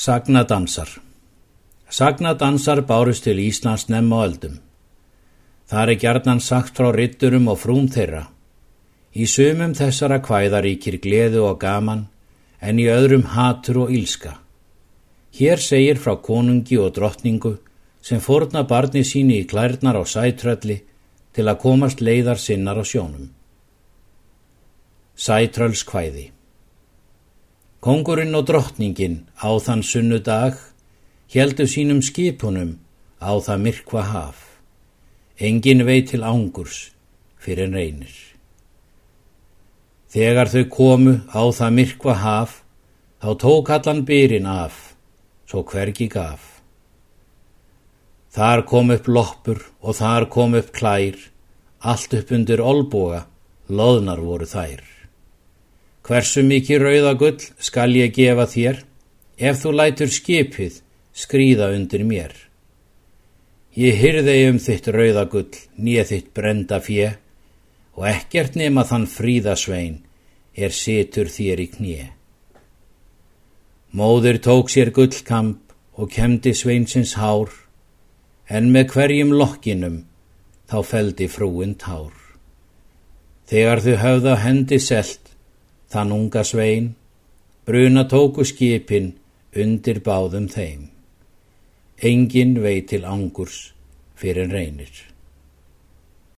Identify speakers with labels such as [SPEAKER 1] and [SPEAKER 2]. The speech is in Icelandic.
[SPEAKER 1] Sagnadansar Sagnadansar bárust til Íslands nefn og öldum. Það er gjarnan sagt frá ritturum og frún þeirra. Í sumum þessara kvæða ríkir gleðu og gaman en í öðrum hatur og ílska. Hér segir frá konungi og drottningu sem forna barni síni í klærnar á sætrölli til að komast leiðar sinnar á sjónum. Sætrölls kvæði Kongurinn og drottningin á þann sunnudag heldu sínum skipunum á það myrkva haf. Engin vei til ángurs fyrir reynir. Þegar þau komu á það myrkva haf, þá tók allan byrinn af, svo hvergi gaf. Þar kom upp loppur og þar kom upp klær, allt upp undir olboga, loðnar voru þær. Hversu mikið rauðagull skal ég gefa þér, ef þú lætur skipið skrýða undir mér. Ég hyrði um þitt rauðagull, nýja þitt brenda fjö, og ekkert nema þann fríðasvein er situr þér í knið. Móður tók sér gullkamp og kemdi sveinsins hár, en með hverjum lokkinum þá feldi frúin tár. Þegar þau höfða hendi selt, Þann unga svein, bruna tóku skipin undir báðum þeim. Engin vei til angurs fyrir reynir.